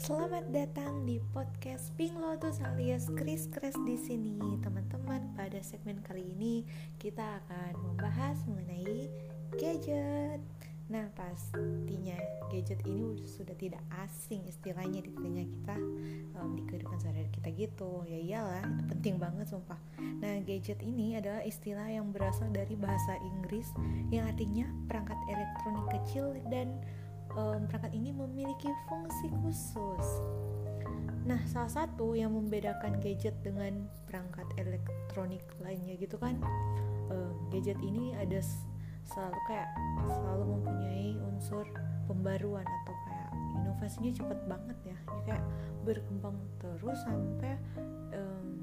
Selamat datang di podcast Pink Lotus alias Chris Chris di sini, teman-teman. Pada segmen kali ini kita akan membahas mengenai gadget. Nah, pastinya gadget ini sudah tidak asing istilahnya di telinga kita um, di kehidupan sehari-hari kita gitu. Ya iyalah, itu penting banget sumpah. Nah, gadget ini adalah istilah yang berasal dari bahasa Inggris yang artinya perangkat elektronik kecil dan um, perangkat ini memiliki fungsi khusus. Nah, salah satu yang membedakan gadget dengan perangkat elektronik lainnya gitu kan, um, gadget ini ada selalu kayak selalu mempunyai unsur pembaruan atau kayak inovasinya cepet banget ya, ya kayak berkembang terus sampai um,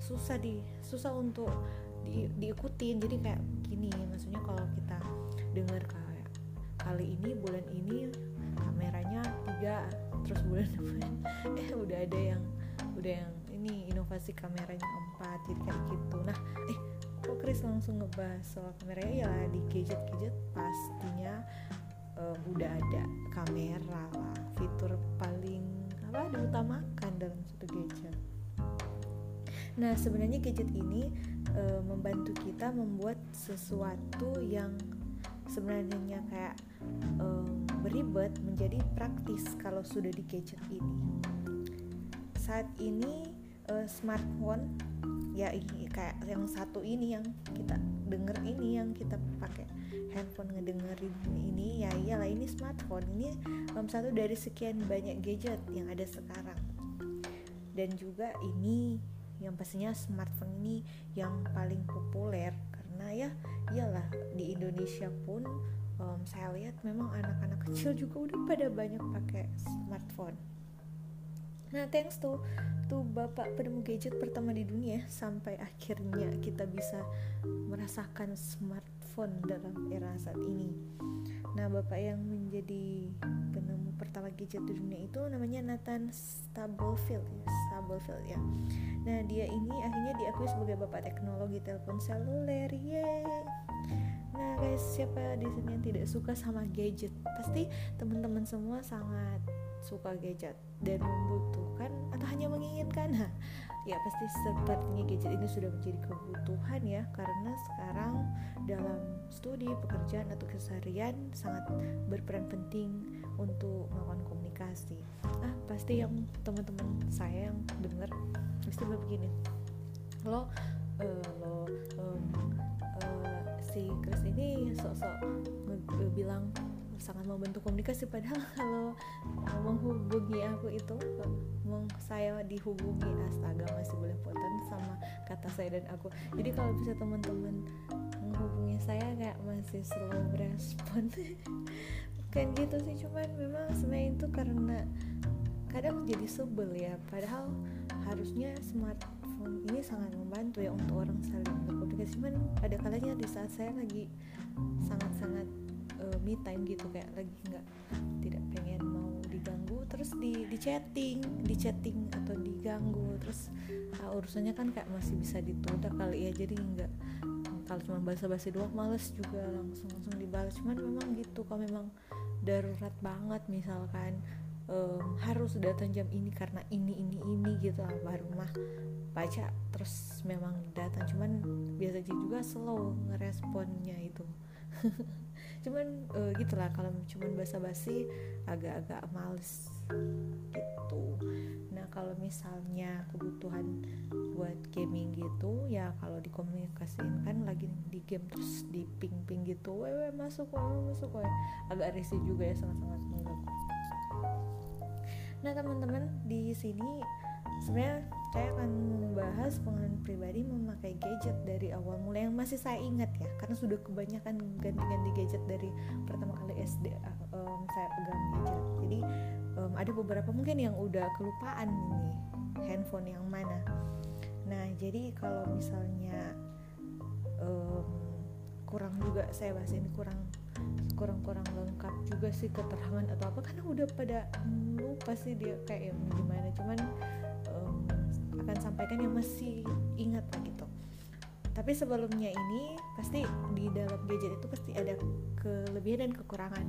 susah di susah untuk di, diikutin jadi kayak gini maksudnya kalau kita dengar kayak kali ini bulan ini kameranya tiga terus bulan depan. Eh udah ada yang udah yang ini inovasi kameranya empat jadi kayak gitu. Nah eh kok Chris langsung ngebahas soal kameranya? Ya di gadget-gadget pastinya um, udah ada kamera lah fitur paling apa diutamakan dalam satu gadget. Nah sebenarnya gadget ini e, membantu kita membuat sesuatu yang sebenarnya kayak um, beribet menjadi praktis kalau sudah di gadget ini. Saat ini uh, smartphone ya ini kayak yang satu ini yang kita denger ini yang kita pakai handphone ngedengerin ini ya iyalah ini smartphone ini um, satu dari sekian banyak gadget yang ada sekarang dan juga ini yang pastinya smartphone ini yang paling populer karena ya iyalah di Indonesia pun um, saya lihat memang anak-anak kecil juga udah pada banyak pakai smartphone. Nah thanks to tuh bapak penemu gadget pertama di dunia sampai akhirnya kita bisa merasakan smartphone dalam era saat ini nah bapak yang menjadi penemu pertama gadget di dunia itu namanya Nathan Stubblefield ya Stubblefield ya Nah, dia ini akhirnya diakui sebagai bapak teknologi telepon seluler. Yeay. Nah, guys, siapa di sini yang tidak suka sama gadget? Pasti teman-teman semua sangat suka gadget dan membutuhkan atau hanya menginginkan. Ya pasti sepertinya gadget ini sudah menjadi kebutuhan ya karena sekarang dalam studi, pekerjaan atau keseharian sangat berperan penting untuk melakukan komunikasi. Ah, pasti yang teman-teman saya yang dengar pasti begini lo uh, lo um, uh, si Chris ini sok-sok bilang sangat membantu komunikasi. Padahal kalau menghubungi aku itu mau saya dihubungi astaga masih boleh potong sama kata saya dan aku. Jadi kalau bisa teman-teman menghubungi saya kayak masih slow respon. Kan gitu sih cuman memang sebenarnya itu karena kadang jadi sebel ya. Padahal harusnya smartphone ini sangat membantu ya untuk orang saling berkomunikasi. Cuman ada kalanya di saat saya lagi sangat-sangat uh, me time gitu kayak lagi nggak tidak pengen mau diganggu terus di di chatting di chatting atau diganggu terus uh, urusannya kan kayak masih bisa ditunda kali ya jadi nggak kalau cuma basa-basi doang males juga langsung langsung dibalas. Cuman memang gitu kalau memang darurat banget misalkan um, harus datang jam ini karena ini ini ini gitu lah baru mah baca terus memang datang. Cuman biasa juga slow ngeresponnya itu cuman uh, gitulah kalau cuman basa-basi agak-agak males gitu. Nah kalau misalnya kebutuhan buat gaming gitu ya kalau dikomunikasiin kan lagi di game terus di ping-ping gitu wewe masuk wewe masuk wewe agak risih juga ya sangat-sangat mengganggu Nah teman-teman di sini sebenarnya saya akan membahas pengalaman pribadi memakai gadget dari awal mulai yang masih saya ingat ya karena sudah kebanyakan ganti-ganti gadget dari pertama kali SD um, saya pegang gadget. Jadi um, ada beberapa mungkin yang udah kelupaan nih handphone yang mana. Nah jadi kalau misalnya um, kurang juga saya bahas ini kurang kurang-kurang lengkap juga sih keterangan atau apa karena udah pada lupa sih dia kayak gimana. Cuman um, akan sampaikan yang masih ingat gitu. Tapi sebelumnya ini pasti di dalam gadget itu pasti ada kelebihan dan kekurangan.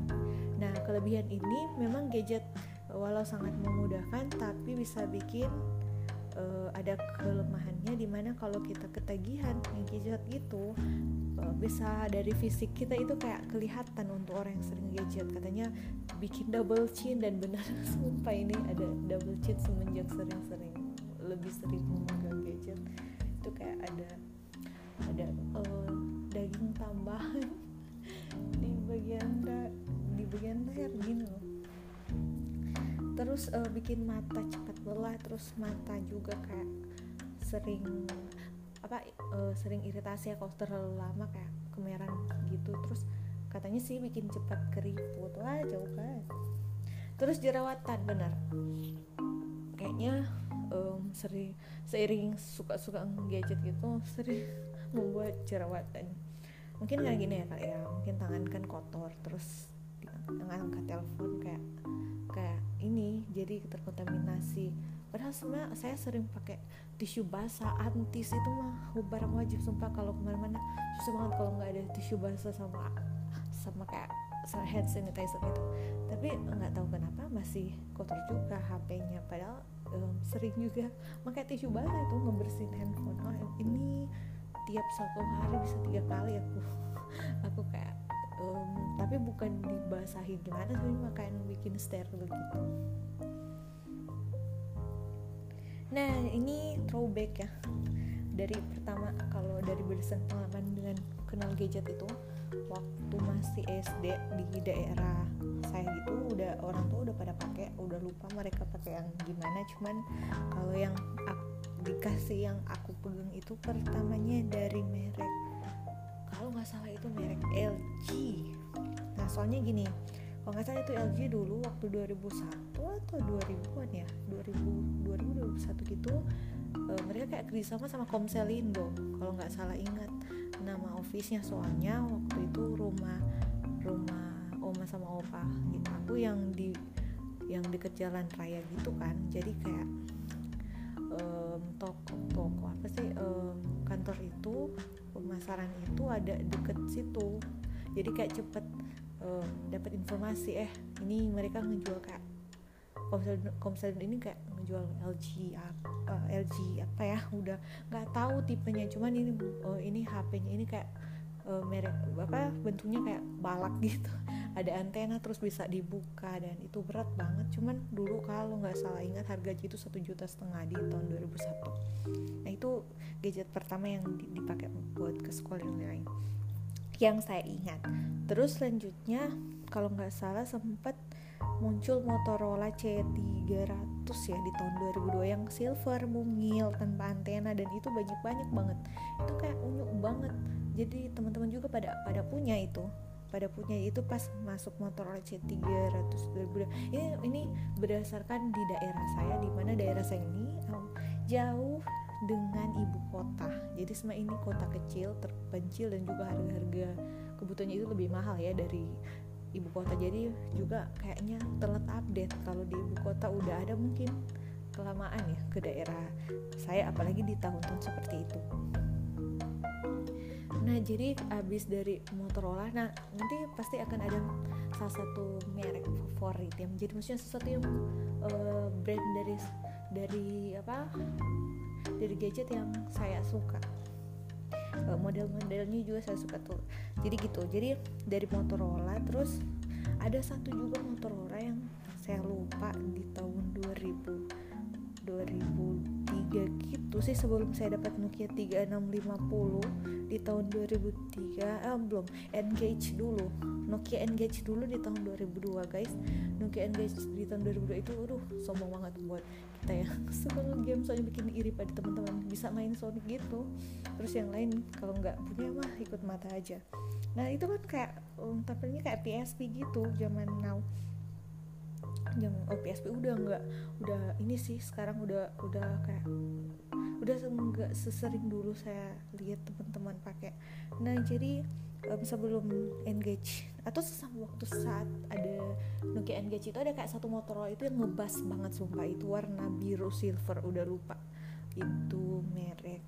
Nah kelebihan ini memang gadget walau sangat memudahkan tapi bisa bikin uh, ada kelemahannya di mana kalau kita ketagihan gadget gitu uh, bisa dari fisik kita itu kayak kelihatan untuk orang yang sering gadget. Katanya bikin double chin dan benar. Sumpah ini ada double chin semenjak sering-sering lebih sering memegang gadget itu kayak ada ada uh, daging tambahan di bagian da di bagian leher gini loh. Terus uh, bikin mata cepat lelah terus mata juga kayak sering apa uh, sering iritasi ya kalau terlalu lama kayak kemerahan gitu. Terus katanya sih bikin cepat keriput wah jauh kan. Terus jerawatan benar kayaknya um, sering seiring suka-suka gadget gitu sering membuat jerawatan mungkin kayak gini ya kak ya. Mungkin tangan kan kotor terus angkat telepon kayak kayak ini jadi terkontaminasi. Padahal sebenarnya saya sering pakai tisu basah antis itu mah barang wajib sumpah. Kalau ke mana-mana susah banget kalau nggak ada tisu basah sama sama kayak hand sanitizer gitu tapi nggak tahu kenapa masih kotor juga HP-nya padahal um, sering juga pakai tisu basah itu ngebersihin handphone. Oh ini tiap satu hari bisa tiga kali aku. Aku kayak um, tapi bukan dibasahi gimana sih makanya bikin steril gitu. Nah ini throwback ya dari pertama kalau dari berdasarkan pengalaman dengan kenal gadget itu waktu masih SD di daerah saya gitu udah orang tua udah pada pakai udah lupa mereka pakai yang gimana. Cuman kalau yang aku, dikasih yang aku pegang itu pertamanya dari merek kalau nggak salah itu merek LG nah soalnya gini kalau nggak salah itu LG dulu waktu 2001 atau 2000-an ya 2000 2021 gitu uh, mereka kayak kerjasama sama Komselindo kalau nggak salah ingat nama office-nya. Soalnya waktu itu rumah rumah oma sama opa gitu. Aku yang di yang deket jalan raya gitu kan. Jadi kayak um, toko toko apa sih um, kantor itu pemasaran itu ada deket situ. Jadi kayak cepet um, dapat informasi eh ini mereka ngejual kayak komsel ini kayak ngejual LG uh, LG apa ya udah nggak tahu tipenya cuman ini uh, ini HP-nya ini kayak uh, merek apa bentuknya kayak balak gitu. Ada antena terus bisa dibuka dan itu berat banget cuman dulu kalau nggak salah ingat harga itu satu juta setengah di tahun 2001 nah itu gadget pertama yang dipakai buat ke sekolah yang lain yang saya ingat terus selanjutnya kalau nggak salah sempat muncul Motorola C300 ya di tahun 2002 yang silver mungil tanpa antena dan itu banyak-banyak banget. Itu kayak unyuk banget. Jadi teman-teman juga pada pada punya itu pada punya itu pas masuk motor C300 2002 ini ini berdasarkan di daerah saya di mana daerah saya ini jauh dengan ibu kota. Jadi semua ini kota kecil terpencil dan juga harga-harga kebutuhannya itu lebih mahal ya dari ibu kota. Jadi juga kayaknya telat update kalau di ibu kota udah ada mungkin kelamaan ya ke daerah saya apalagi di tahun-tahun seperti itu. Nah jadi abis dari Motorola nah nanti pasti akan ada salah satu merek favorit yang menjadi maksudnya sesuatu yang uh, brand dari dari apa dari gadget yang saya suka uh, model-modelnya juga saya suka tuh. Jadi gitu. Jadi dari Motorola terus ada satu juga Motorola yang saya lupa di tahun 2000 2003 gitu sih sebelum saya dapat Nokia 3650 di tahun 2003 eh, belum Engage dulu. Nokia Engage dulu di tahun 2002 guys. Nokia Engage di tahun 2002 itu aduh sombong banget buat kita yang suka game soalnya bikin iri pada teman-teman. Bisa main Sonic gitu. Terus yang lain kalau nggak punya mah ikut mata aja. Nah itu kan kayak um, tampilnya kayak PSP gitu zaman now. Yang oh PSP udah nggak udah ini sih sekarang udah udah kayak udah nggak sesering dulu saya lihat teman-teman pakai. Nah jadi um, sebelum engage atau sesama waktu saat ada Nokia engage itu ada kayak satu Motorola itu yang ngebas banget sumpah. Itu warna biru silver udah lupa. Itu merek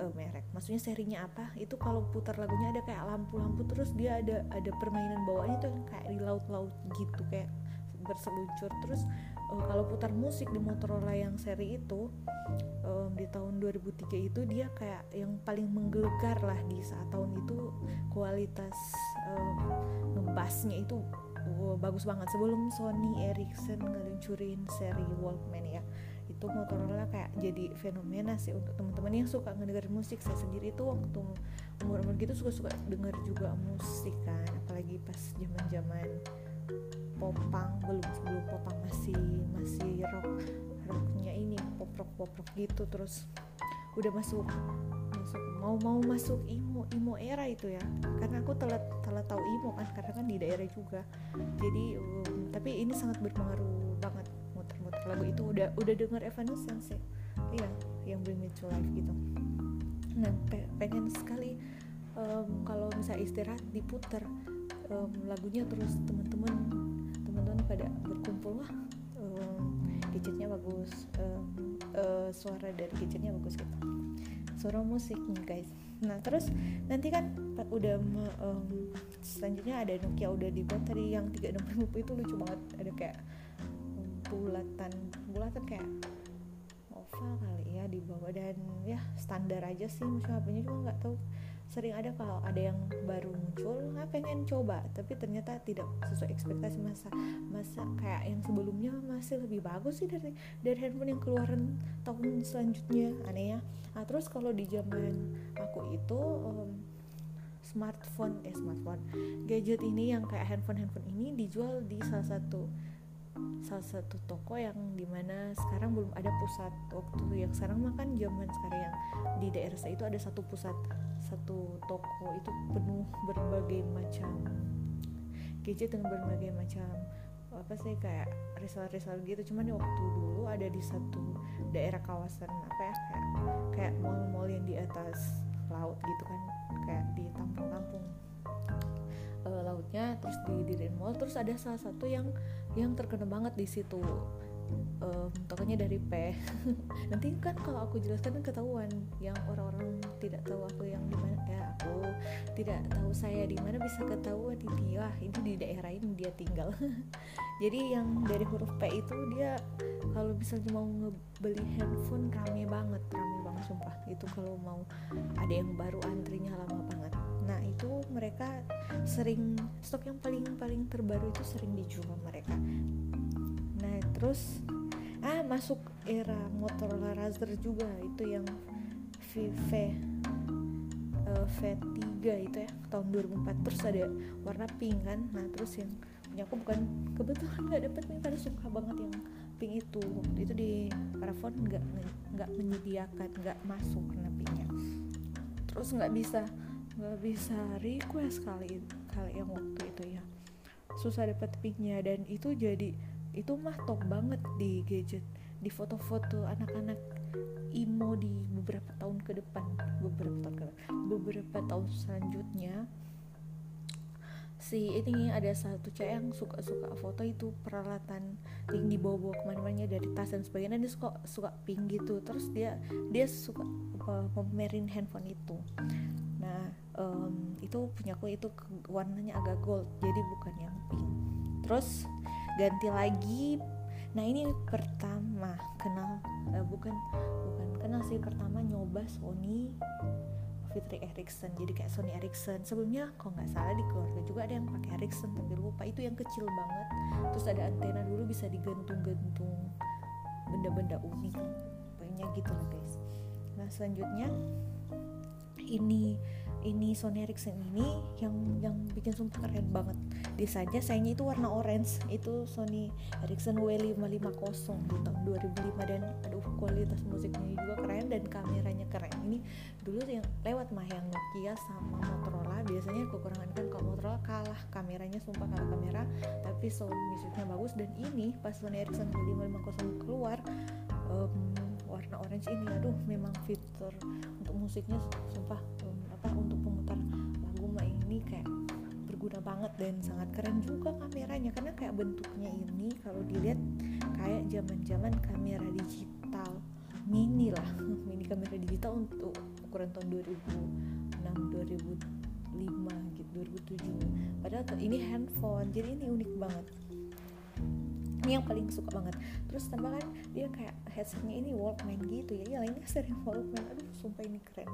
uh, merek. Maksudnya serinya apa? Itu kalau putar lagunya ada kayak lampu-lampu terus dia ada ada permainan bawaannya tuh kayak di laut-laut gitu kayak berseluncur. Terus uh, kalau putar musik di Motorola yang seri itu um, di tahun 2003 itu dia kayak yang paling menggelegar lah di saat tahun itu kualitas um, ngebasnya itu uh, bagus banget. Sebelum Sony Ericsson ngeluncurin seri Walkman ya itu Motorola kayak jadi fenomena sih untuk teman-teman yang suka ngedengerin musik. Saya sendiri tuh waktu umur-umur gitu suka-suka denger juga musik kan apalagi pas zaman-zaman popang belum sebelum popang masih masih rock rocknya ini pop rock gitu terus udah masuk masuk mau mau masuk imo imo era itu ya. Karena aku telat telat tahu imo kan karena kan di daerah juga. Jadi um, tapi ini sangat berpengaruh banget muter-muter lagu itu. Udah udah denger Evanescence ya iya yang Bring Me to Life gitu. Nah pe pengen sekali um, kalau misalnya istirahat diputar um, lagunya terus teman-teman teman-teman pada berkumpul wah um, gadgetnya bagus um, uh, suara dari gadgetnya bagus gitu. Suara musiknya guys. Nah terus nanti kan udah um, selanjutnya ada Nokia udah dibuat tadi yang 3650 itu lucu banget. Ada kayak bulatan bulatan kayak oval kali ya di bawah. Dan ya standar aja sih maksudnya HP-nya cuma nggak tahu sering ada kalau ada yang baru muncul nggak pengen coba tapi ternyata tidak sesuai ekspektasi masa masa kayak yang sebelumnya masih lebih bagus sih dari dari handphone yang keluaran tahun selanjutnya aneh ya. Nah terus kalau di zaman aku itu um, smartphone eh smartphone gadget ini yang kayak handphone handphone ini dijual di salah satu salah satu toko yang di mana sekarang belum ada pusat waktu yang sekarang makan zaman sekarang yang di daerah saya itu ada satu pusat satu toko itu penuh berbagai macam gadget dengan berbagai macam apa sih kayak reseller-reseller gitu. Cuman waktu dulu ada di satu daerah kawasan apa ya kayak kayak mall-mall yang di atas laut gitu kan kayak di kampung-kampung uh, lautnya terus di di mall terus ada salah satu yang yang terkenal banget di situ. Um, tokonya dari P. Nanti kan kalau aku jelaskan kan ketahuan yang orang-orang tidak tahu aku yang di mana ya aku tidak tahu saya di mana bisa ketahuan ini wah ini di daerah ini dia tinggal. Jadi yang dari huruf P itu dia kalau misalnya mau ngebeli handphone rame banget rame banget sumpah. Itu kalau mau ada yang baru antrinya lama banget nah itu mereka sering stok yang paling paling terbaru itu sering dijual mereka. Nah terus ah masuk era Motorola Razr juga itu yang V uh, V3 itu ya tahun 2004 terus ada warna pink kan? Nah terus yang punya aku bukan kebetulan nggak dapet nih karena suka banget yang pink itu. Waktu itu di Parafon nggak nggak menyediakan nggak masuk warna pinknya. Terus nggak bisa nggak bisa request kali kali yang waktu itu ya. Susah dapet pinknya dan itu jadi itu mah top banget di gadget di foto-foto anak-anak imo di beberapa tahun ke depan beberapa tahun ke beberapa tahun selanjutnya. Si ini ada satu cewek yang suka-suka foto itu peralatan yang dibawa-bawa ke mana-mana dari tas dan sebagainya dia suka suka pink gitu. Terus dia dia suka uh, pamerin handphone itu. Nah um, itu punya aku itu warnanya agak gold jadi bukan yang pink. Terus ganti lagi. Nah ini pertama kenal uh, bukan bukan kenal sih. Pertama nyoba Sony Fitri Ericsson jadi kayak Sony Ericsson sebelumnya kok nggak salah di keluarga juga ada yang pakai Ericsson tapi lupa. Itu yang kecil banget. Terus ada antena dulu bisa digantung-gantung benda-benda unik. Pokoknya gitu lah guys. Nah selanjutnya ini ini Sony Ericsson ini yang yang bikin sumpah keren banget. Desainnya sayangnya itu warna orange. Itu Sony Ericsson W550 di tahun 2005 dan aduh kualitas musiknya juga keren dan kameranya keren. Ini dulu yang lewat mah yang Nokia sama Motorola. Biasanya kekurangan kan kalau Motorola kalah kameranya sumpah kalah kamera tapi sound musiknya bagus. Dan ini pas Sony Ericsson W550 keluar um, warna orange ini aduh memang fitur untuk musiknya sumpah um, apa untuk ini kayak berguna banget dan sangat keren juga kameranya. Karena kayak bentuknya ini kalau dilihat kayak zaman-zaman kamera digital mini lah. Mini kamera digital untuk ukuran tahun 2006 2005 gitu 2007 padahal ini handphone jadi ini unik banget. Ini yang paling suka banget. Terus tambah kan dia kayak headsetnya ini Walkman gitu ya. Ya lainnya sering Walkman. Aduh sumpah ini keren.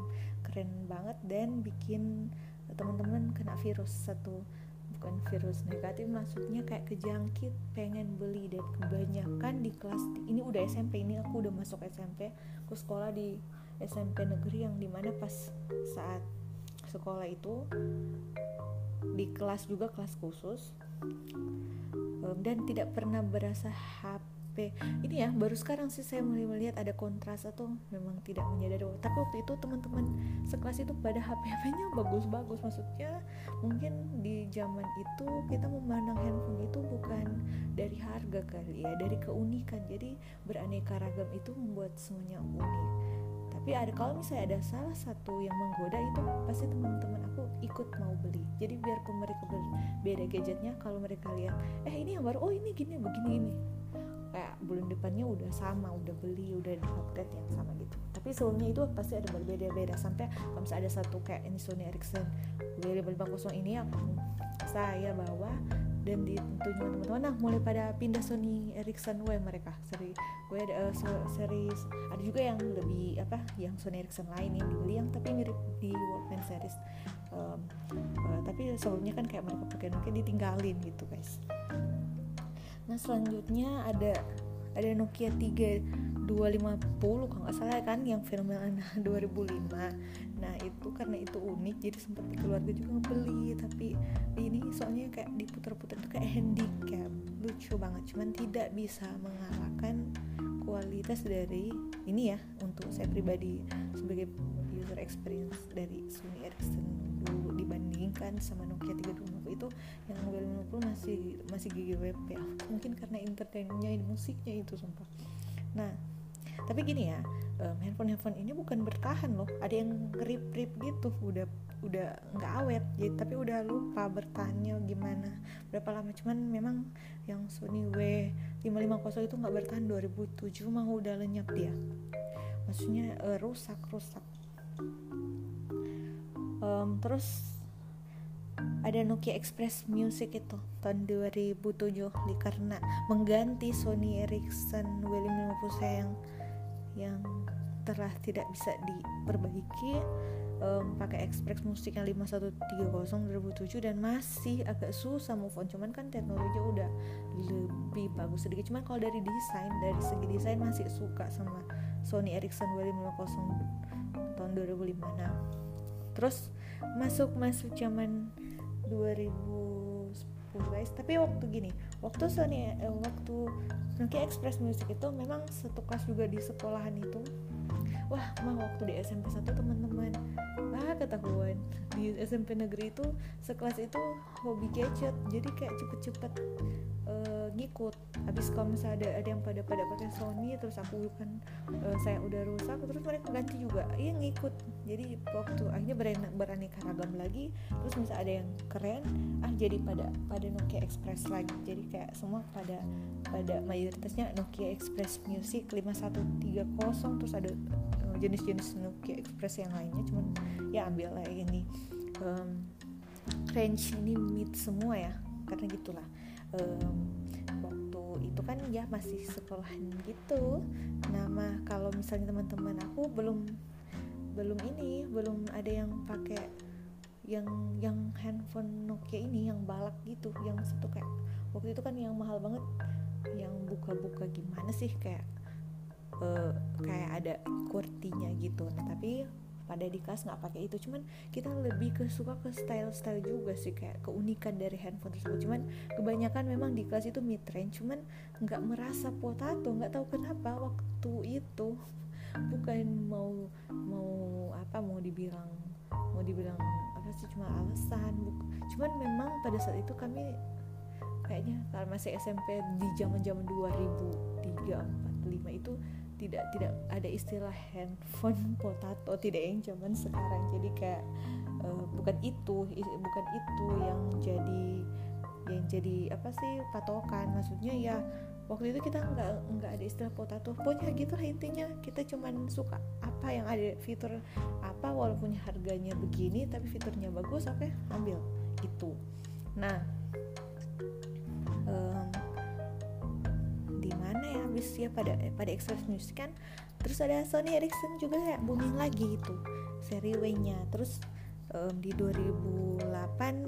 Keren banget dan bikin teman-teman kena virus satu bukan virus negatif maksudnya kayak kejangkit pengen beli dan kebanyakan di kelas ini udah SMP ini aku udah masuk SMP aku sekolah di SMP negeri yang di mana pas saat sekolah itu di kelas juga kelas khusus dan tidak pernah berasa Ini ya baru sekarang sih saya mulai melihat ada kontras atau memang tidak menyadari tapi waktu itu teman-teman sekelas itu pada HP-nya bagus-bagus. Maksudnya mungkin di zaman itu kita memandang handphone itu bukan dari harga kali ya dari keunikan. Jadi beraneka ragam itu membuat semuanya unik. Tapi ada kalau misalnya ada salah satu yang menggoda itu pasti teman-teman aku ikut mau beli. Jadi biarpun mereka beda gadgetnya kalau mereka lihat eh ini yang baru oh ini gini begini ini kayak bulan depannya udah sama udah beli udah di update yang sama gitu. Tapi sebelumnya itu pasti ada berbeda-beda. Sampai kalau misalnya ada satu kayak ini Sony Ericsson W550 ini aku saya bawa dan ditentuin teman-teman. Nah mulai pada pindah Sony Ericsson W mereka. Seri gue ada uh, series ada juga yang lebih apa yang Sony Ericsson lain yang dibeli yang tapi mirip di Walkman series. Um, uh, tapi sebelumnya kan kayak mereka pakai Nokia ditinggalin gitu guys nah selanjutnya ada ada Nokia 3250 kalau nggak salah kan yang fenomenal 2005 nah itu karena itu unik jadi sempat di keluarga juga ngebeli tapi ini soalnya kayak diputar-putar itu kayak handicap. Lucu banget cuman tidak bisa mengalahkan kualitas dari ini ya untuk saya pribadi sebagai user experience dari Sony Ericsson dulu dibandingkan sama Nokia 3250 itu yang 50 masih masih GGWP mungkin karena entertainmentnya musiknya itu sumpah. Nah tapi gini ya um, handphone handphone ini bukan bertahan loh. Ada yang rip rip gitu udah udah nggak awet. Jadi tapi udah lupa bertahannya gimana berapa lama. Cuman memang yang Sony W550 itu nggak bertahan. 2007 mah udah lenyap dia. Maksudnya uh, rusak rusak um, terus ada Nokia Express Music itu tahun 2007 karena mengganti Sony Ericsson W550 yang yang telah tidak bisa diperbaiki. Um, pakai Express Musik yang 5130 2007 dan masih agak susah move on. Cuman kan teknologi udah lebih bagus sedikit. Cuman kalau dari desain dari segi desain masih suka sama Sony Ericsson W550 tahun 2005 nah terus masuk masuk zaman 2010 guys. Tapi waktu gini waktu Sony eh, waktu Nokia Express Music itu memang satu kelas juga di sekolahan itu. Wah mah waktu di SMP 1 teman-teman ah ketahuan. Di SMP negeri itu sekelas itu hobi gadget jadi kayak cepet-cepet uh, ngikut. Habis kalau misalnya ada ada yang pada pada pakai Sony terus aku kan uh, saya udah rusak terus mereka ganti juga. Iya ngikut jadi waktu akhirnya beraneka ragam lagi terus misalnya ada yang keren ah jadi pada pada Nokia Express lagi. Jadi kayak semua pada pada mayoritasnya Nokia Express Music 5130 terus ada eh, jenis-jenis Nokia Express yang lainnya. Cuman ya ambil lah ini um, range ini mid semua ya karena gitulah. Um, waktu itu kan ya masih sekolahan gitu. Nama kalau misalnya teman-teman aku belum belum ini belum ada yang pakai yang yang handphone Nokia ini yang balak gitu yang satu kayak waktu itu kan yang mahal banget yang buka-buka gimana sih kayak uh, kayak ada kurtinya gitu. Nah tapi pada di kelas nggak pakai itu cuman kita lebih ke suka ke style style juga sih kayak keunikan dari handphone tersebut. Cuman kebanyakan memang di kelas itu mid range cuman nggak merasa potato nggak tahu kenapa waktu itu bukan mau mau apa mau dibilang mau dibilang apa sih cuma alasan cuman memang pada saat itu kami kayaknya kalau masih SMP di zaman zaman 2003 4 5 itu tidak tidak ada istilah handphone potato tidak yang zaman sekarang. Jadi kayak uh, bukan itu bukan itu yang jadi yang jadi apa sih patokan. Maksudnya ya waktu itu kita nggak nggak ada istilah potato pokoknya gitu lah intinya. Kita cuman suka apa yang ada fitur apa walaupun harganya begini tapi fiturnya bagus oke okay, ambil. Itu. Nah um, di mana ya habis ya pada pada Express Music kan? Terus ada Sony Ericsson juga kayak booming lagi itu seri W-nya. Terus um, di 2008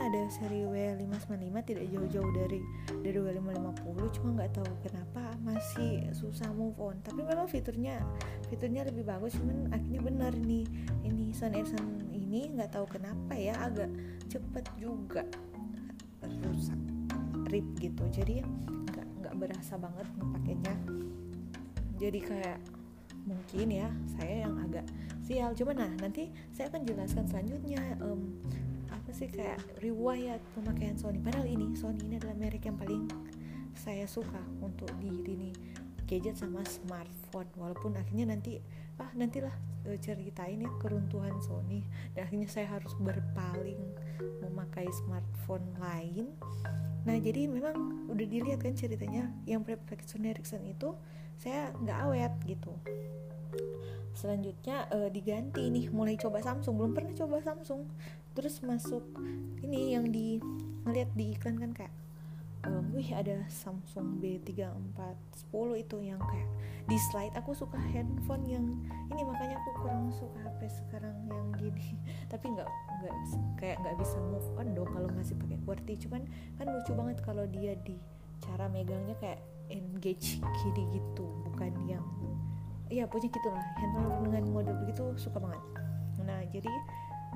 ada seri W595 tidak jauh-jauh dari dari W550 cuma nggak tahu kenapa masih susah move on. Tapi memang fiturnya fiturnya lebih bagus cuman akhirnya benar nih ini Sony Ericsson ini nggak tahu kenapa ya agak cepet juga rusak rip gitu. Jadi nggak nggak berasa banget pakainya jadi kayak mungkin ya saya yang agak sial. Cuma nah nanti saya akan jelaskan selanjutnya um, apa sih kayak riwayat pemakaian Sony. Padahal ini Sony ini adalah merek yang paling saya suka untuk di ini gadget sama smartphone. Walaupun akhirnya nanti ah nantilah uh, ceritain ya keruntuhan Sony. Dan akhirnya saya harus berpaling memakai smartphone lain. Nah jadi memang udah dilihat kan ceritanya yang Ericsson itu saya nggak awet gitu selanjutnya uh, diganti nih mulai coba Samsung. Belum pernah coba Samsung. Terus masuk ini yang di ngeliat di iklan kan kayak um, wih ada Samsung B3410 itu yang kayak di slide aku suka handphone yang ini makanya aku kurang suka HP sekarang yang gini. Tapi nggak nggak kayak nggak bisa move on dong kalau masih pakai QWERTY. Cuman kan lucu banget kalau dia di cara megangnya kayak engage kiri gitu bukan yang iya punya gitulah. Handphone dengan model begitu suka banget. Nah jadi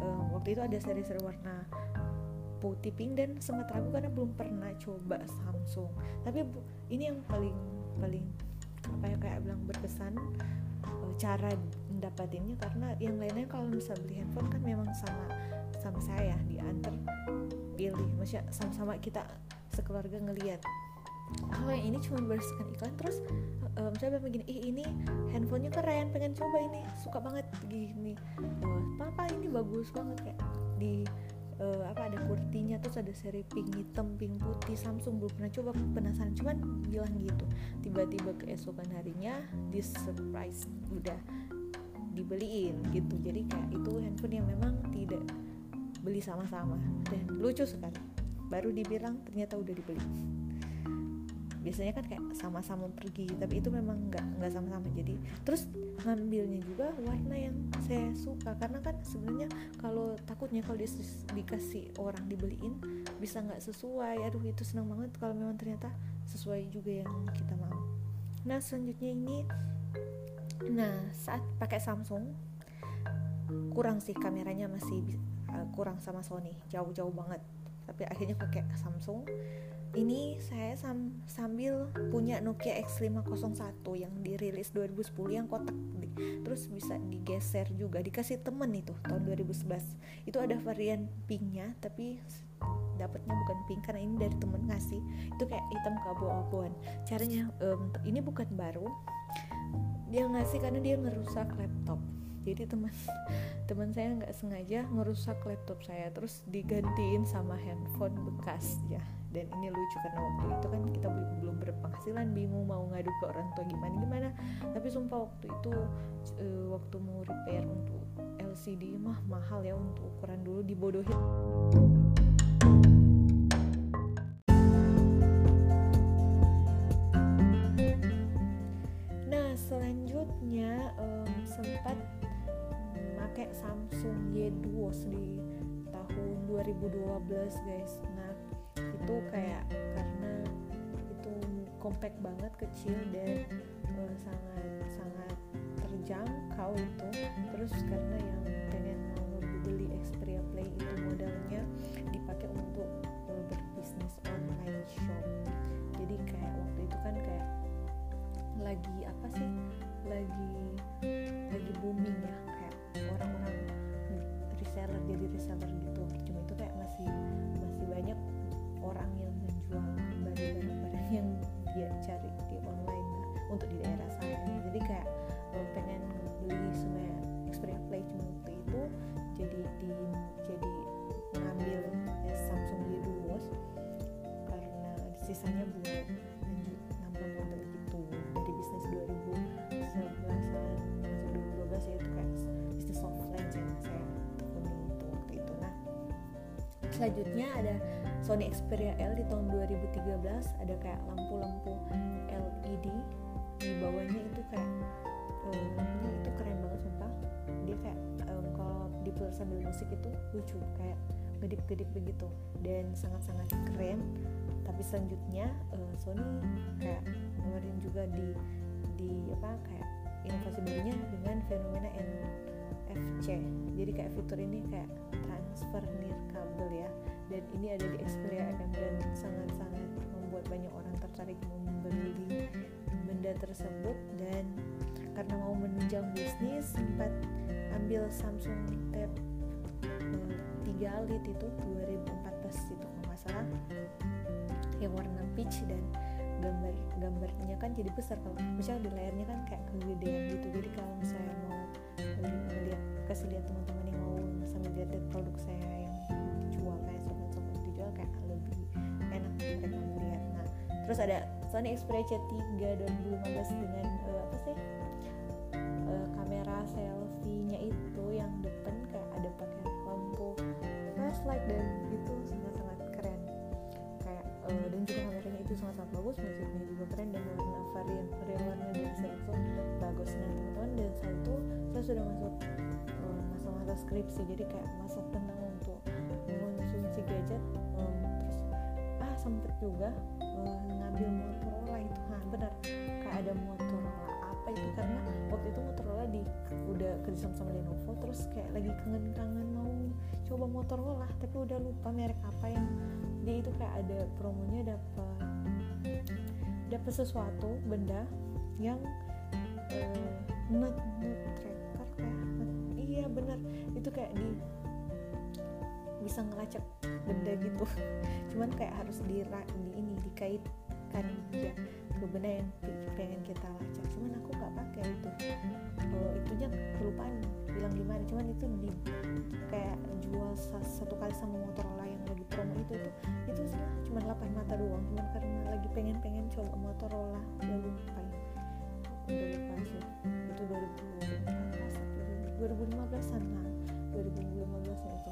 um, waktu itu ada seri-seri warna putih pink dan sempat ragu karena belum pernah coba Samsung. Tapi ini yang paling paling apa ya kayak bilang berkesan uh, cara mendapatinnya karena yang lainnya kalau bisa beli handphone kan memang sama sama saya diantar pilih. Maksudnya sama-sama kita sekeluarga ngelihat kalau yang ini cuma berdasarkan iklan terus um, saya bilang begini ih ini handphonenya keren pengen coba ini suka banget gini. Papa ini bagus banget kayak di uh, apa ada kurtinya terus ada seri pink hitam pink putih Samsung belum pernah coba penasaran cuman bilang gitu. Tiba-tiba keesokan harinya di surprise udah dibeliin gitu. Jadi kayak itu handphone yang memang tidak beli sama-sama dan lucu sekali. Baru dibilang ternyata udah dibeli biasanya kan kayak sama-sama pergi tapi itu memang nggak nggak sama-sama. Jadi terus ngambilnya juga warna yang saya suka. Karena kan sebenarnya kalau takutnya kalau di, dikasih orang dibeliin bisa nggak sesuai. Aduh itu senang banget kalau memang ternyata sesuai juga yang kita mau. Nah selanjutnya ini nah saat pakai Samsung kurang sih kameranya masih uh, kurang sama Sony. Jauh-jauh banget. Tapi akhirnya pakai Samsung ini saya sam sambil punya Nokia X501 yang dirilis 2010 yang kotak terus bisa digeser juga dikasih temen itu tahun 2011 itu ada varian pinknya tapi dapatnya bukan pink karena ini dari temen ngasih. Itu kayak hitam keabu-abuan caranya um, ini bukan baru dia ngasih karena dia ngerusak laptop jadi teman teman saya nggak sengaja ngerusak laptop saya terus digantiin sama handphone bekas ya. Dan ini lucu karena waktu itu kan kita belum berpenghasilan bingung mau ngadu ke orang tua gimana gimana. Tapi sumpah waktu itu uh, waktu mau repair untuk LCD mah mahal ya untuk ukuran dulu dibodohin. Nah selanjutnya um, sempat pakai Samsung Y2 di tahun 2012 guys. Nah itu kayak karena itu compact banget kecil dan uh, sangat sangat terjangkau itu. Terus karena yang pengen mau beli Xperia Play itu modalnya dipakai untuk uh, berbisnis online shop. Jadi kayak waktu itu kan kayak lagi apa sih? Lagi lagi booming ya orang-orang reseller jadi reseller gitu. Cuma itu kayak masih masih banyak orang yang menjual barang-barang yang dia cari di online untuk di daerah saya. Jadi kayak uh, pengen beli semua Xperia Play cuma waktu itu jadi di jadi ngambil ya, Samsung Y2 karena sisanya belum selanjutnya ada Sony Xperia L di tahun 2013 ada kayak lampu-lampu LED di bawahnya itu kayak lampunya itu keren banget sumpah. Dia kayak um, kalau di sambil musik itu lucu kayak gedip-gedip begitu dan sangat-sangat keren. Tapi selanjutnya uh, Sony kayak ngeluarin juga di di apa kayak inovasi barunya dengan fenomena NFC jadi kayak fitur ini kayak transfer nirkabel ya. Dan ini ada di Xperia M dan sangat-sangat membuat banyak orang tertarik membeli benda tersebut. Dan karena mau menunjang bisnis sempat ambil Samsung Tab 3 eh, Lite itu 2014 itu nggak salah. Yang warna peach dan gambar gambarnya kan jadi besar kalau misalnya di layarnya kan kayak kegedean gitu. Jadi kalau misalnya mau melihat kasih lihat teman-teman yang mau sambil lihat produk saya yang dijual kayak sobat-sobat dijual kayak lebih enak mereka melihat. Nah terus ada Sony Xperia C3 2015 dengan uh, apa sih? Uh, kamera selfie-nya itu yang depan kayak ada pakai lampu flashlight dan uh, dan juga kameranya itu sangat-sangat bagus musiknya juga keren dan warna varian varian warna dari Samsung bagus nah teman-teman dan saat itu saya sudah masuk uh, masa-masa skripsi jadi kayak masa tenang untuk mengonsumsi gadget um, terus ah sempet juga uh, ngambil Motorola itu nah benar kayak ada Motorola apa itu karena waktu itu Motorola di udah kerjasama sama Lenovo terus kayak lagi kangen-kangen mau coba Motorola tapi udah lupa merek apa yang dia itu kayak ada promonya dapat dapat sesuatu benda yang uh, nut tracker kayak iya benar itu kayak di bisa ngelacak benda gitu. Cuman kayak harus di, di ini dikaitkan ya ke benda yang pengen kita lacak. Cuman aku nggak pakai itu. Kalau itunya kelupaan bilang gimana. Cuman itu di kayak jual satu kali sama Motorola yang lagi promo itu itu itu sih cuma 8 mata doang. Cuman karena lagi pengen-pengen coba Motorola udah lupa ya udah lupa sih. Itu 2014 2015an lah. 2015 ya itu.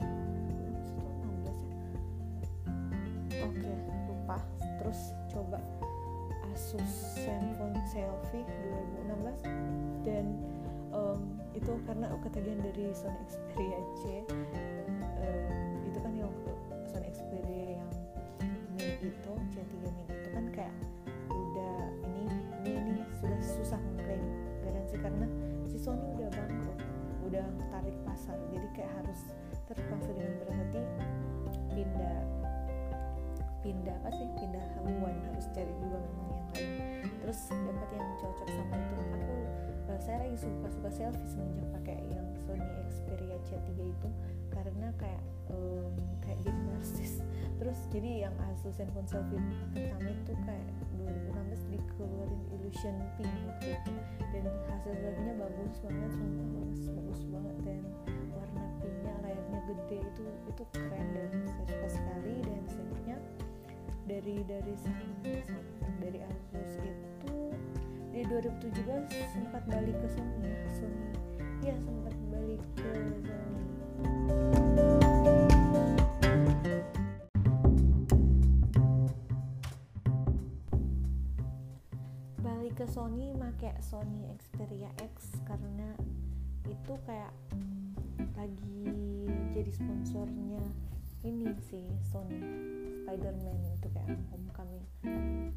Oke lupa. Terus coba Asus Zenfone Selfie 2016 dan um, itu karena ketagihan dari Sony Xperia C. Um, itu kan yang Sony Xperia yang min itu C3 min itu kan kayak udah ini ini ini sudah susah mengklaim garansi karena si Sony udah bangkrut udah tarik pasar. Jadi kayak harus terpaksa dengan berat hati pindah pindah apa sih pindah haluan harus cari juga memang yang lain. Terus dapat yang cocok sama itu aku uh, saya lagi suka suka selfie semenjak pakai yang Sony Xperia C3 itu karena kayak um, kayak jadi narsis. Terus jadi yang Asus handphone selfie pertama itu kayak 2016 dikeluarin Illusion Pink waktu itu dan hasil selfie-nya bagus banget sumpah bagus bagus banget. Dan warna pinknya layarnya gede itu itu keren dan saya suka sekali. Dan selanjutnya dari dari dari Asus itu di 2017 sempat balik ke Sony Sony ya sempat balik ke Sony. Balik ke Sony make Sony Xperia X karena itu kayak lagi jadi sponsornya ini sih Sony. Spider-Man itu kayak homecoming.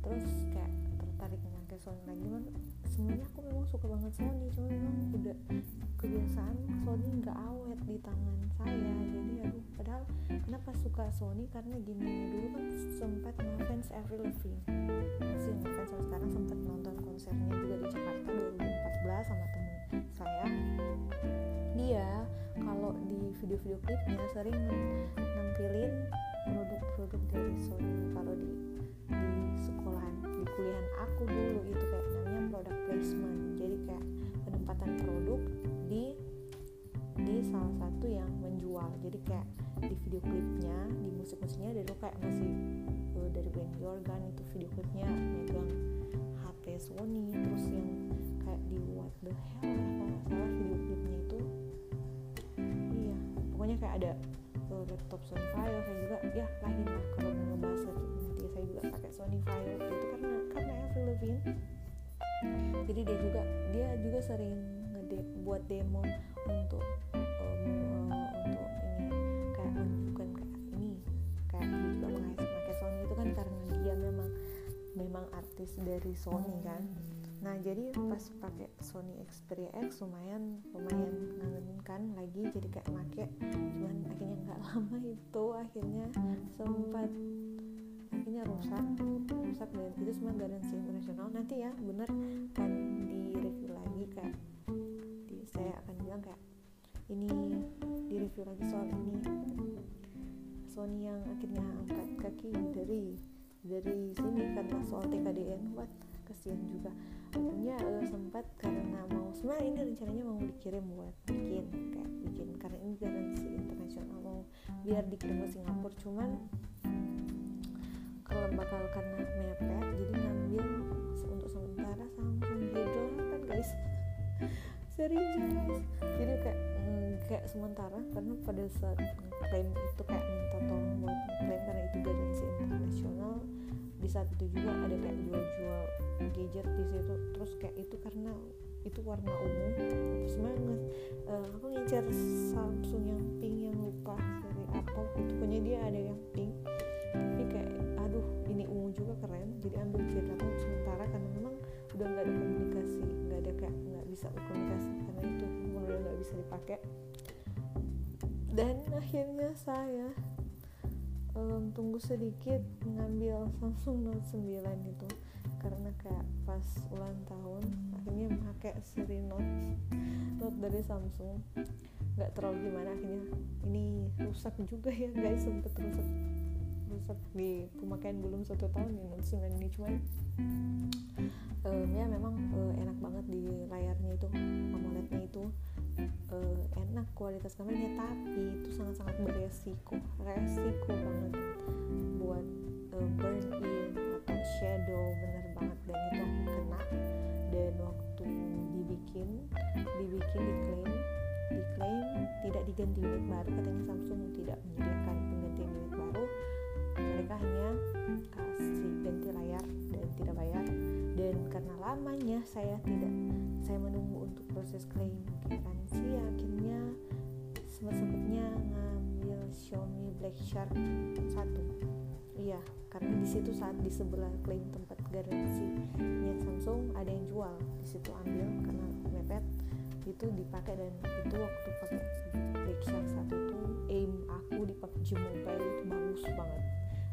Terus kayak tertarik pakai Sony lagi cuman sebenarnya aku memang suka banget Sony cuma memang udah kebiasaan Sony nggak awet di tangan saya. Jadi aduh padahal kenapa suka Sony? Karena gini dulu kan sempat ngefans Avril Lavigne. Masih ngefans sampai sekarang sempat nonton konsernya juga di Jakarta 2014 sama temen saya. Dia kalau di video-video klipnya sering nampilin produk-produk dari Sony. Kalau di di sekolahan di kuliahan aku dulu itu kayak namanya product placement. Jadi kayak penempatan produk di di salah satu yang menjual. Jadi kayak di video klipnya di musik-musiknya dari kayak masih dari band Jordan itu video klipnya megang HP Sony terus yang kayak di What the Hell kalau nggak salah kayak ada uh, laptop Sony Vaio saya juga ya lain lah kalau mau ngebahas nanti saya juga pakai Sony Vaio itu karena karena Avril Lavigne jadi dia juga dia juga sering ngede buat demo untuk um, untuk ini kayak menunjukkan kayak ini kayak dia juga memakai Sony itu kan karena dia memang memang artis dari Sony kan nah jadi pas pakai Sony Xperia X lumayan lumayan ngangenin kan lagi jadi kayak make cuman akhirnya nggak lama itu akhirnya sempat akhirnya rusak rusak dan itu semua garansi internasional. Nanti ya bener kan di review lagi kayak di, saya akan bilang kayak ini di review lagi soal ini. Sony yang akhirnya angkat kaki dari dari sini karena soal TKDN buat kasihan juga akhirnya uh, sempat karena mau sebenarnya ini rencananya mau dikirim buat bikin kayak bikin karena ini garansi internasional mau biar dikirim ke Singapura cuman kalau bakal karena mepet jadi ngambil untuk sementara Samsung J8 guys. Serius guys. Jadi kayak mm, kayak sementara karena pada saat klaim itu kayak minta tolong buat klaim karena itu garansi internasional di saat itu juga ada kayak jual-jual gadget di situ. Terus kayak itu karena itu warna ungu semangat. Uh, aku ngincer Samsung yang pink yang lupa dari apa itu punya dia ada yang pink. Tapi kayak aduh ini ungu juga keren. Jadi ambil J8 sementara karena memang udah nggak ada komunikasi. Nggak ada kayak nggak bisa komunikasi karena itu. Udah nggak bisa dipakai. Dan akhirnya saya um, tunggu sedikit mengambil Samsung Note 9 itu. Karena kayak pas ulang tahun akhirnya pakai seri Note Note dari Samsung. Nggak terlalu gimana akhirnya ini rusak juga ya guys sempet rusak rusak di pemakaian belum satu tahun ya Note 9 ini. Cuman um, ya memang uh, enak banget di layarnya itu AMOLED-nya itu uh, enak kualitas kameranya tapi itu sangat-sangat beresiko resiko banget buat uh, burn in atau shadow bener banget. Dan itu aku kena. Dan waktu dibikin dibikin diklaim diklaim tidak diganti unit baru katanya Samsung tidak menyediakan penggantian unit baru. Mereka hanya kasih dan karena lamanya saya tidak saya menunggu untuk proses klaim. Garansi akhirnya sempat-sempatnya ngambil Xiaomi Black Shark 1 iya karena di situ saat di sebelah klaim tempat garansinya Samsung ada yang jual. Di situ ambil karena mepet. Itu dipakai dan itu waktu pakai Black Shark 1 itu aim aku di PUBG Mobile itu bagus banget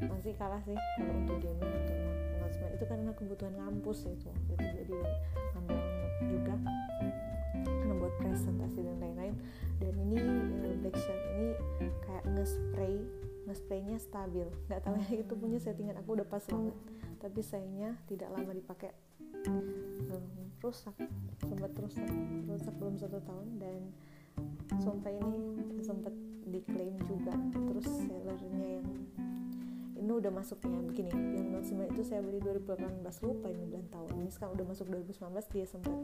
masih kalah sih kalau untuk gaming untuk announcement itu karena kebutuhan ngampus itu itu. Jadi ambil juga karena buat presentasi dan lain-lain. Dan ini uh, Black Shark ini kayak nge-spray nge-spraynya stabil. Nggak tahu ya itu punya settingan aku udah pas banget. Tapi sayangnya tidak lama dipakai. Um, rusak sempat rusak rusak belum satu tahun. Dan sampai ini sempat diklaim juga. Terus sellernya yang ini udah masuknya begini yang Note 9 itu saya beli 2018 lupa ini bulan tahun. Ini sekarang udah masuk 2019 dia sempat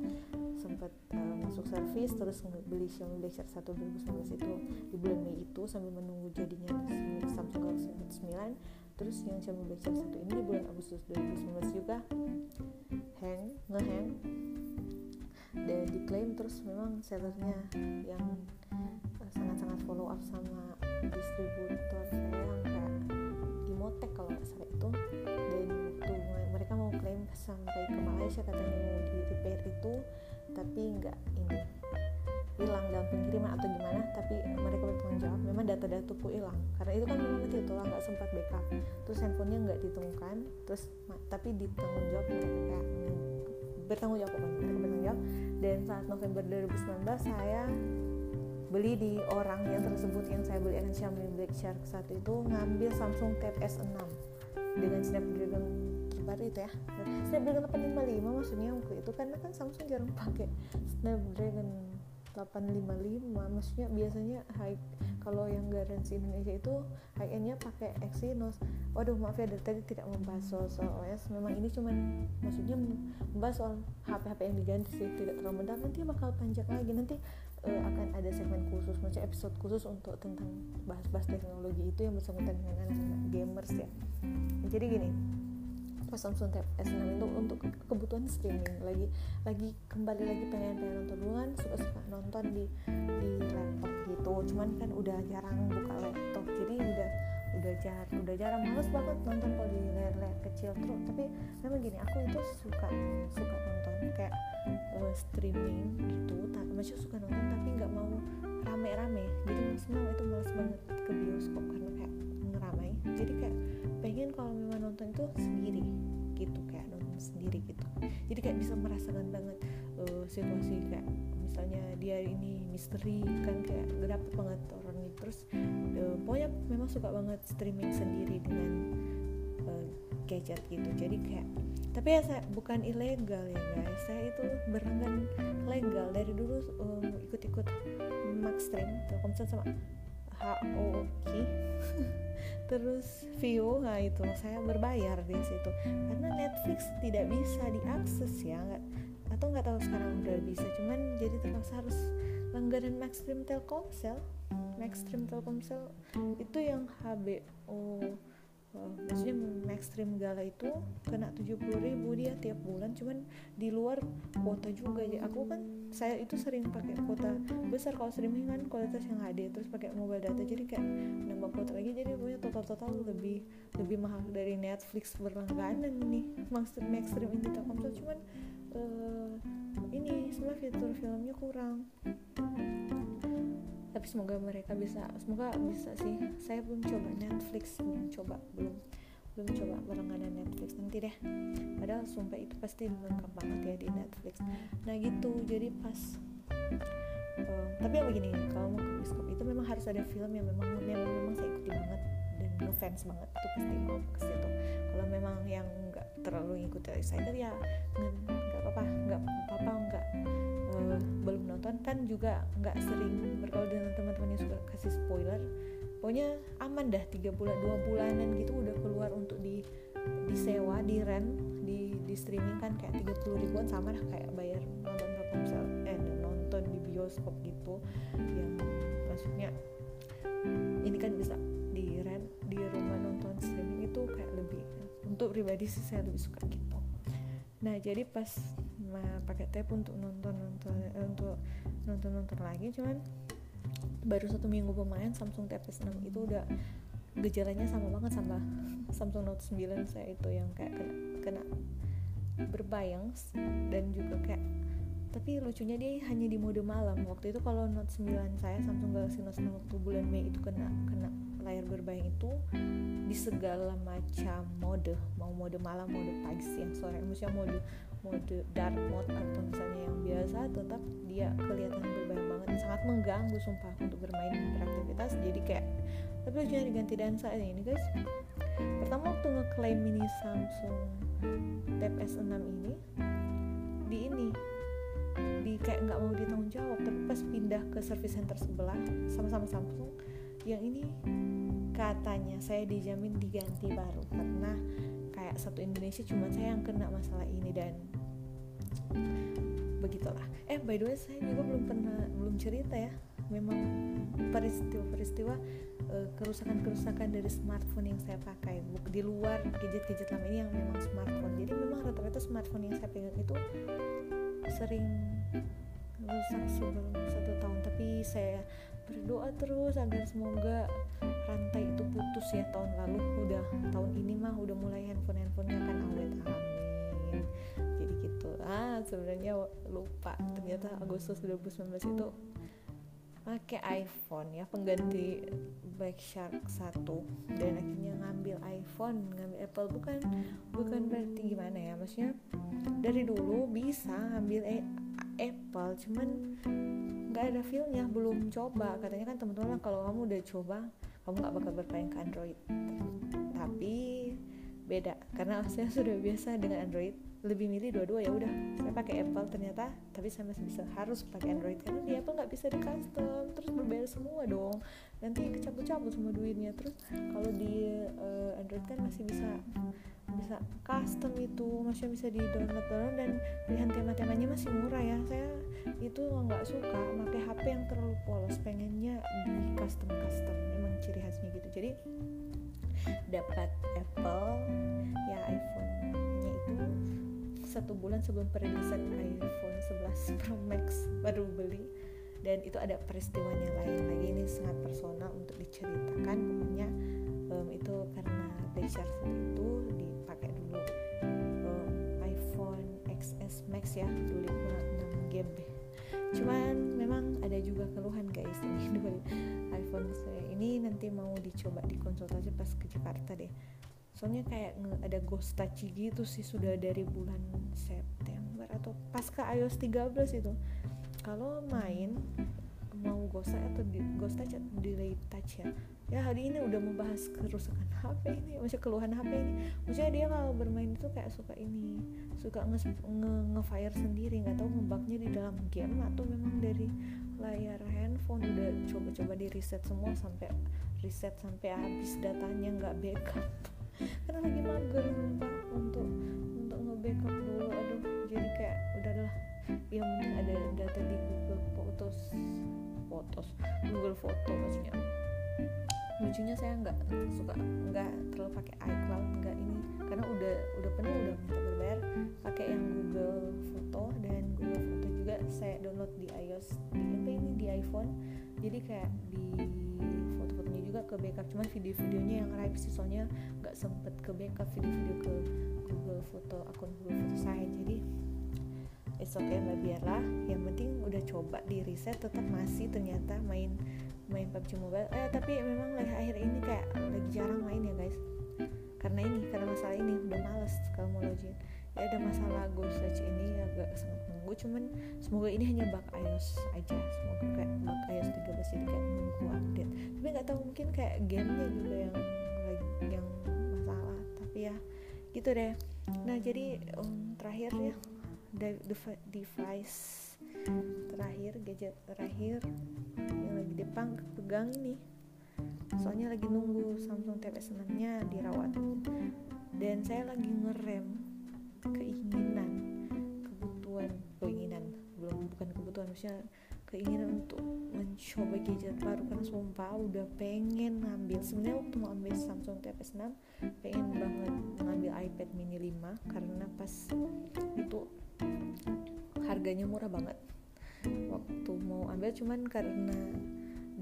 sempat uh, masuk servis terus beli Xiaomi Black Shark 1 2019 itu di bulan Mei itu sambil menunggu jadinya Samsung Galaxy Note 9 terus yang Xiaomi Black Shark 1 ini di bulan Agustus 2019 juga hang ngehang. Dan diklaim terus memang sellernya yang sangat-sangat follow up sama distributor saya Imotek kalau nggak salah itu. Dan waktu mereka mau klaim sampai ke Malaysia katanya mau di repair itu tapi nggak ini hilang dalam pengiriman atau gimana tapi mereka bertanggung jawab. Memang data-dataku hilang karena itu kan memang itu lah nggak sempat backup. Terus handphonenya nggak ditemukan terus tapi ditanggung jawab mereka kayak bertanggung jawab pokoknya mereka bertanggung jawab. Dan saat November 2019 saya beli di orang yang tersebut yang saya beli akan Xiaomi Black Shark saat itu ngambil Samsung Tab S6 dengan Snapdragon terbaru itu ya? Snapdragon 855 maksudnya waktu itu karena kan Samsung jarang pakai Snapdragon 855 maksudnya biasanya high kalau yang garansi Indonesia itu high endnya pakai Exynos. Waduh maaf ya dari tadi tidak membahas soal, soal OS memang ini cuman maksudnya membahas soal HP-HP yang diganti sih tidak terlalu mendalam nanti bakal panjang lagi. Nanti uh, akan ada segmen khusus macam episode khusus untuk tentang bahas-bahas teknologi itu yang bersangkutan dengan anak-anak gamers ya. Jadi gini pas Samsung Tab S6 itu untuk kebutuhan streaming lagi lagi kembali lagi pengen pengen nonton dulu kan suka suka nonton di di laptop gitu. Cuman kan udah jarang buka laptop jadi udah udah jar udah jarang males banget nonton kalau kecil terus tapi memang gini aku itu suka suka nonton kayak uh, streaming gitu masih suka nonton tapi nggak mau rame-rame jadi maksudnya itu males banget ke bioskop karena kayak ngeramai jadi kayak pengen kalau memang nonton itu sendiri gitu kayak nonton sendiri gitu jadi kayak bisa merasakan banget uh, situasi kayak misalnya dia ini misteri kan kayak dapet banget orang itu terus uh, pokoknya memang suka banget streaming sendiri dengan gadget gitu. Jadi kayak tapi ya saya bukan ilegal ya guys. Saya itu berlangganan legal dari dulu um, ikut-ikut Maxstream Telkomsel sama HOK terus Vio nah itu saya berbayar di situ. Karena Netflix tidak bisa diakses ya nggak atau nggak tahu sekarang udah bisa. Cuman jadi terpaksa harus langganan Maxstream Telkomsel. Maxstream Telkomsel itu yang HBO Maksudnya Maxstream Gala itu kena 70 ribu dia tiap bulan cuman di luar kuota juga. Ya aku kan saya itu sering pakai kuota besar kalau streaming kan kualitas yang HD terus pakai mobile data jadi kayak nambah kuota lagi jadi punya total total lebih lebih mahal dari Netflix berlangganan ini maksud Maxstream ini Telkomsel. Cuman uh, ini semua fitur filmnya kurang tapi semoga mereka bisa semoga bisa sih. Saya belum coba Netflix belum coba belum belum coba berlangganan Netflix. Nanti deh. Padahal sumpah itu pasti lengkap banget ya di Netflix. Nah gitu. Jadi pas uh, tapi yang begini kalau mau ke bioskop itu memang harus ada film yang memang memang, memang saya ikuti banget dan ngefans banget. Itu pasti mau ke situ. Kalau memang yang nggak terlalu ngikutin saya ya nggak apa-apa nggak apa-apa nggak belum nonton kan juga nggak sering bergaul dengan teman-teman yang suka kasih spoiler. Pokoknya aman dah tiga bulan dua bulanan gitu udah keluar untuk di disewa di rent di di streaming kan kayak tiga puluh ribuan sama dah kayak bayar nonton telkomsel eh nonton di bioskop gitu. Yang maksudnya ini kan bisa di rent di rumah nonton streaming itu kayak lebih untuk pribadi sih saya lebih suka gitu. Nah jadi pas nah, pakai tab untuk nonton nonton eh, untuk nonton nonton lagi. Cuman baru satu minggu pemain Samsung Tab S6 itu udah gejalanya sama banget sama Samsung Note 9 saya itu yang kayak kena, kena berbayang dan juga kayak tapi lucunya dia hanya di mode malam. Waktu itu kalau Note 9 saya Samsung Galaxy Note 9 waktu bulan Mei itu kena kena layar berbayang itu di segala macam mode. Mau mode malam mode pagi siang sore maksudnya mode mode dark mode atau misalnya yang biasa tetap dia kelihatan berbayang banget sangat mengganggu sumpah untuk bermain beraktivitas. Jadi kayak tapi lucunya diganti dan saat ini guys. Pertama waktu ngeklaim mini Samsung Tab S6 ini di ini di kayak nggak mau ditanggung jawab tapi pas pindah ke service center sebelah sama-sama Samsung yang ini katanya saya dijamin diganti baru. Karena kayak satu Indonesia cuma saya yang kena masalah ini dan begitulah. Eh by the way saya juga belum pernah belum cerita ya. Memang peristiwa-peristiwa uh, kerusakan-kerusakan dari smartphone yang saya pakai di luar gadget-gadget lama ini yang memang smartphone. Jadi memang rata-rata smartphone yang saya pegang itu sering rusak sebelum satu tahun. Tapi saya berdoa terus agar semoga rantai itu putus ya tahun lalu. Udah tahun ini mah udah mulai handphone handphonenya akan awet. Amin. Jadi gitu. Ah sebenarnya lupa. Ternyata Agustus 2019 itu pakai iPhone ya pengganti Black Shark 1 dan akhirnya ngambil iPhone ngambil Apple. Bukan bukan berarti gimana ya. Maksudnya dari dulu bisa ngambil Apple cuman nggak ada feelnya belum coba. Katanya kan teman-teman kalau kamu udah coba kamu nggak bakal bermain ke Android. Tapi beda karena saya sudah biasa dengan Android. Lebih milih dua-dua ya udah. Saya pakai Apple ternyata tapi saya masih bisa harus pakai Android. Karena di Apple nggak bisa di custom terus berbayar semua dong. Nanti kecabut-cabut semua duitnya. Terus kalau di uh, Android kan masih bisa bisa custom itu masih bisa di download download dan pilihan tema-temanya masih murah ya. Saya itu nggak suka pakai HP yang terlalu polos pengennya di custom custom emang ciri khasnya gitu. Jadi dapat Apple ya iPhone-nya itu satu bulan sebelum perilisan iPhone 11 Pro Max baru beli. Dan itu ada peristiwanya lain lagi ini sangat personal untuk diceritakan. Pokoknya um, itu karena Black itu dipakai Max ya dulu 6 GB cuman memang ada juga keluhan guys ini dua iPhone saya. Ini nanti mau dicoba dikonsultasi pas ke Jakarta deh. Soalnya kayak ada ghost touch gitu sih sudah dari bulan September atau pas ke iOS 13 itu. Kalau main mau ghost atau di, ghost touch atau delay touch ya ya hari ini udah membahas kerusakan HP ini maksudnya keluhan HP ini. Maksudnya dia kalau bermain itu kayak suka ini suka nge, nge, nge fire sendiri. Nggak tahu ngebugnya di dalam game atau memang dari layar handphone. Udah coba-coba di reset semua sampai reset sampai habis datanya nggak backup. Karena lagi mager sumpah untuk untuk nge backup dulu. Aduh jadi kayak udahlah yang penting ada data di Google Photos Photos Google Foto maksudnya lucunya saya nggak suka nggak terlalu pakai iCloud nggak ini. Karena udah udah penuh udah minta berbayar. Pakai yang Google Foto dan Google Foto juga saya download di iOS di apa ini di iPhone. Jadi kayak di foto-fotonya juga ke backup. Cuma video-videonya yang live sih soalnya nggak sempet ke backup video-video ke Google Foto akun Google Foto saya. Jadi it's okay lah biarlah. Yang penting udah coba di reset tetap masih ternyata main main PUBG Mobile. Eh tapi memang lagi akhir ini kayak lagi jarang main ya guys. Karena ini karena masalah ini udah males kalau mau login. Ya ada masalah Ghost Touch ini agak sangat menunggu cuman semoga ini hanya bug iOS aja. Semoga kayak bug iOS 13 jadi kayak nunggu update. Tapi nggak tahu mungkin kayak gamenya juga yang yang masalah. Tapi ya gitu deh. Nah jadi um, terakhir ya device terakhir gadget terakhir yang lagi Depang pegang ini. Soalnya lagi nunggu Samsung Tab S6 nya dirawat. Dan saya lagi ngerem keinginan kebutuhan keinginan. Belum bukan kebutuhan maksudnya keinginan untuk mencoba gadget baru. Karena sumpah udah pengen ngambil. Sebenarnya waktu mau ambil Samsung Tab S6 pengen banget iPad mini 5 karena pas itu harganya murah banget. Waktu mau ambil cuman karena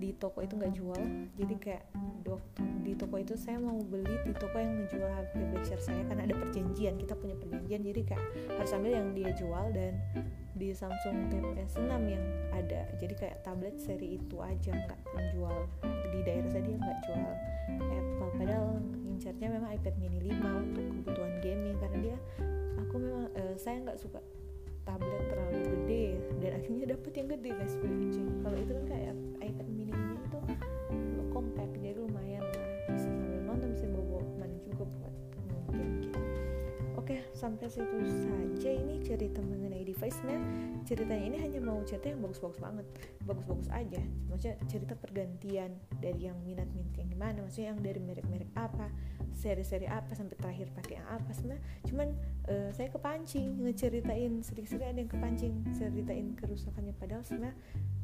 di toko itu nggak jual jadi kayak waktu di toko itu saya mau beli di toko yang menjual HP Blackshare saya karena ada perjanjian kita punya perjanjian jadi kayak harus ambil yang dia jual dan di Samsung Tab S6 yang ada. Jadi kayak tablet seri itu aja nggak menjual. Di daerah saya dia nggak jual Apple padahal incarnya memang iPad mini 5 untuk kebutuhan gaming karena dia aku memang uh, saya nggak suka tablet terlalu gede dan akhirnya dapet yang gede guys kalau itu kan kayak iPad mini ini itu compact jadi sampai situ saja. Ini cerita mengenai device-nya. Ceritanya ini hanya mau cerita yang bagus-bagus banget. Bagus-bagus aja. Maksudnya cerita pergantian dari yang minat-minat yang gimana. Maksudnya yang dari merek-merek apa seri-seri apa sampai terakhir pakai yang apa sebenarnya. Cuman uh, saya kepancing. Ngeceritain sedikit-sedikit ada yang kepancing. Ceritain kerusakannya. Padahal sebenarnya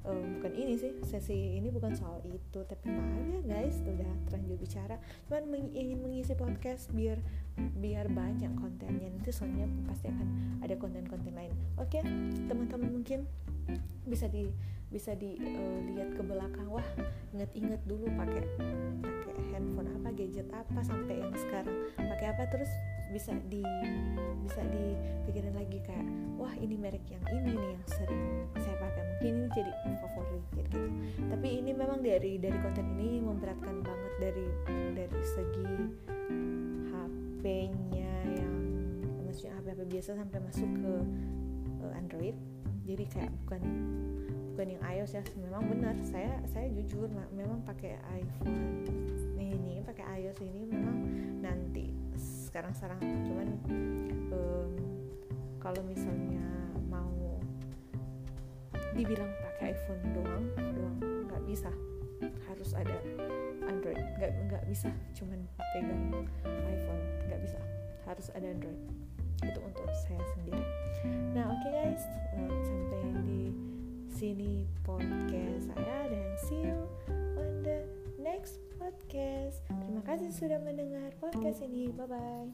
uh, bukan ini sih sesi ini bukan soal itu tapi maaf ya guys? Udah terlanjur bicara. Cuman ingin mengisi podcast biar biar banyak kontennya. Nanti soalnya pasti akan ada konten-konten lain. Oke okay, teman-teman mungkin bisa di bisa dilihat uh, ke belakang. Wah inget-inget dulu pakai pakai handphone apa gadget apa sampai yang sekarang. Pakai apa terus bisa di bisa dipikirin lagi kayak wah ini merek yang ini nih yang sering saya pakai mungkin ini jadi favorit gitu. Tapi ini memang dari dari konten ini memberatkan banget dari dari segi HP-nya yang maksudnya HP HP biasa sampai masuk ke uh, Android. Jadi kayak bukan bukan yang iOS ya memang benar. Saya saya jujur memang pakai iPhone ini pakai iOS ini memang nanti sekarang sekarang cuman um, kalau misalnya mau dibilang pakai iPhone doang doang nggak bisa. Harus ada Android. Nggak nggak bisa. Cuman pegang iPhone nggak bisa. Harus ada Android. Itu untuk saya sendiri. Nah oke okay guys. Uh, sampai di sini podcast saya dan see you on the next podcast. Terima kasih sudah mendengar podcast ini. Bye bye.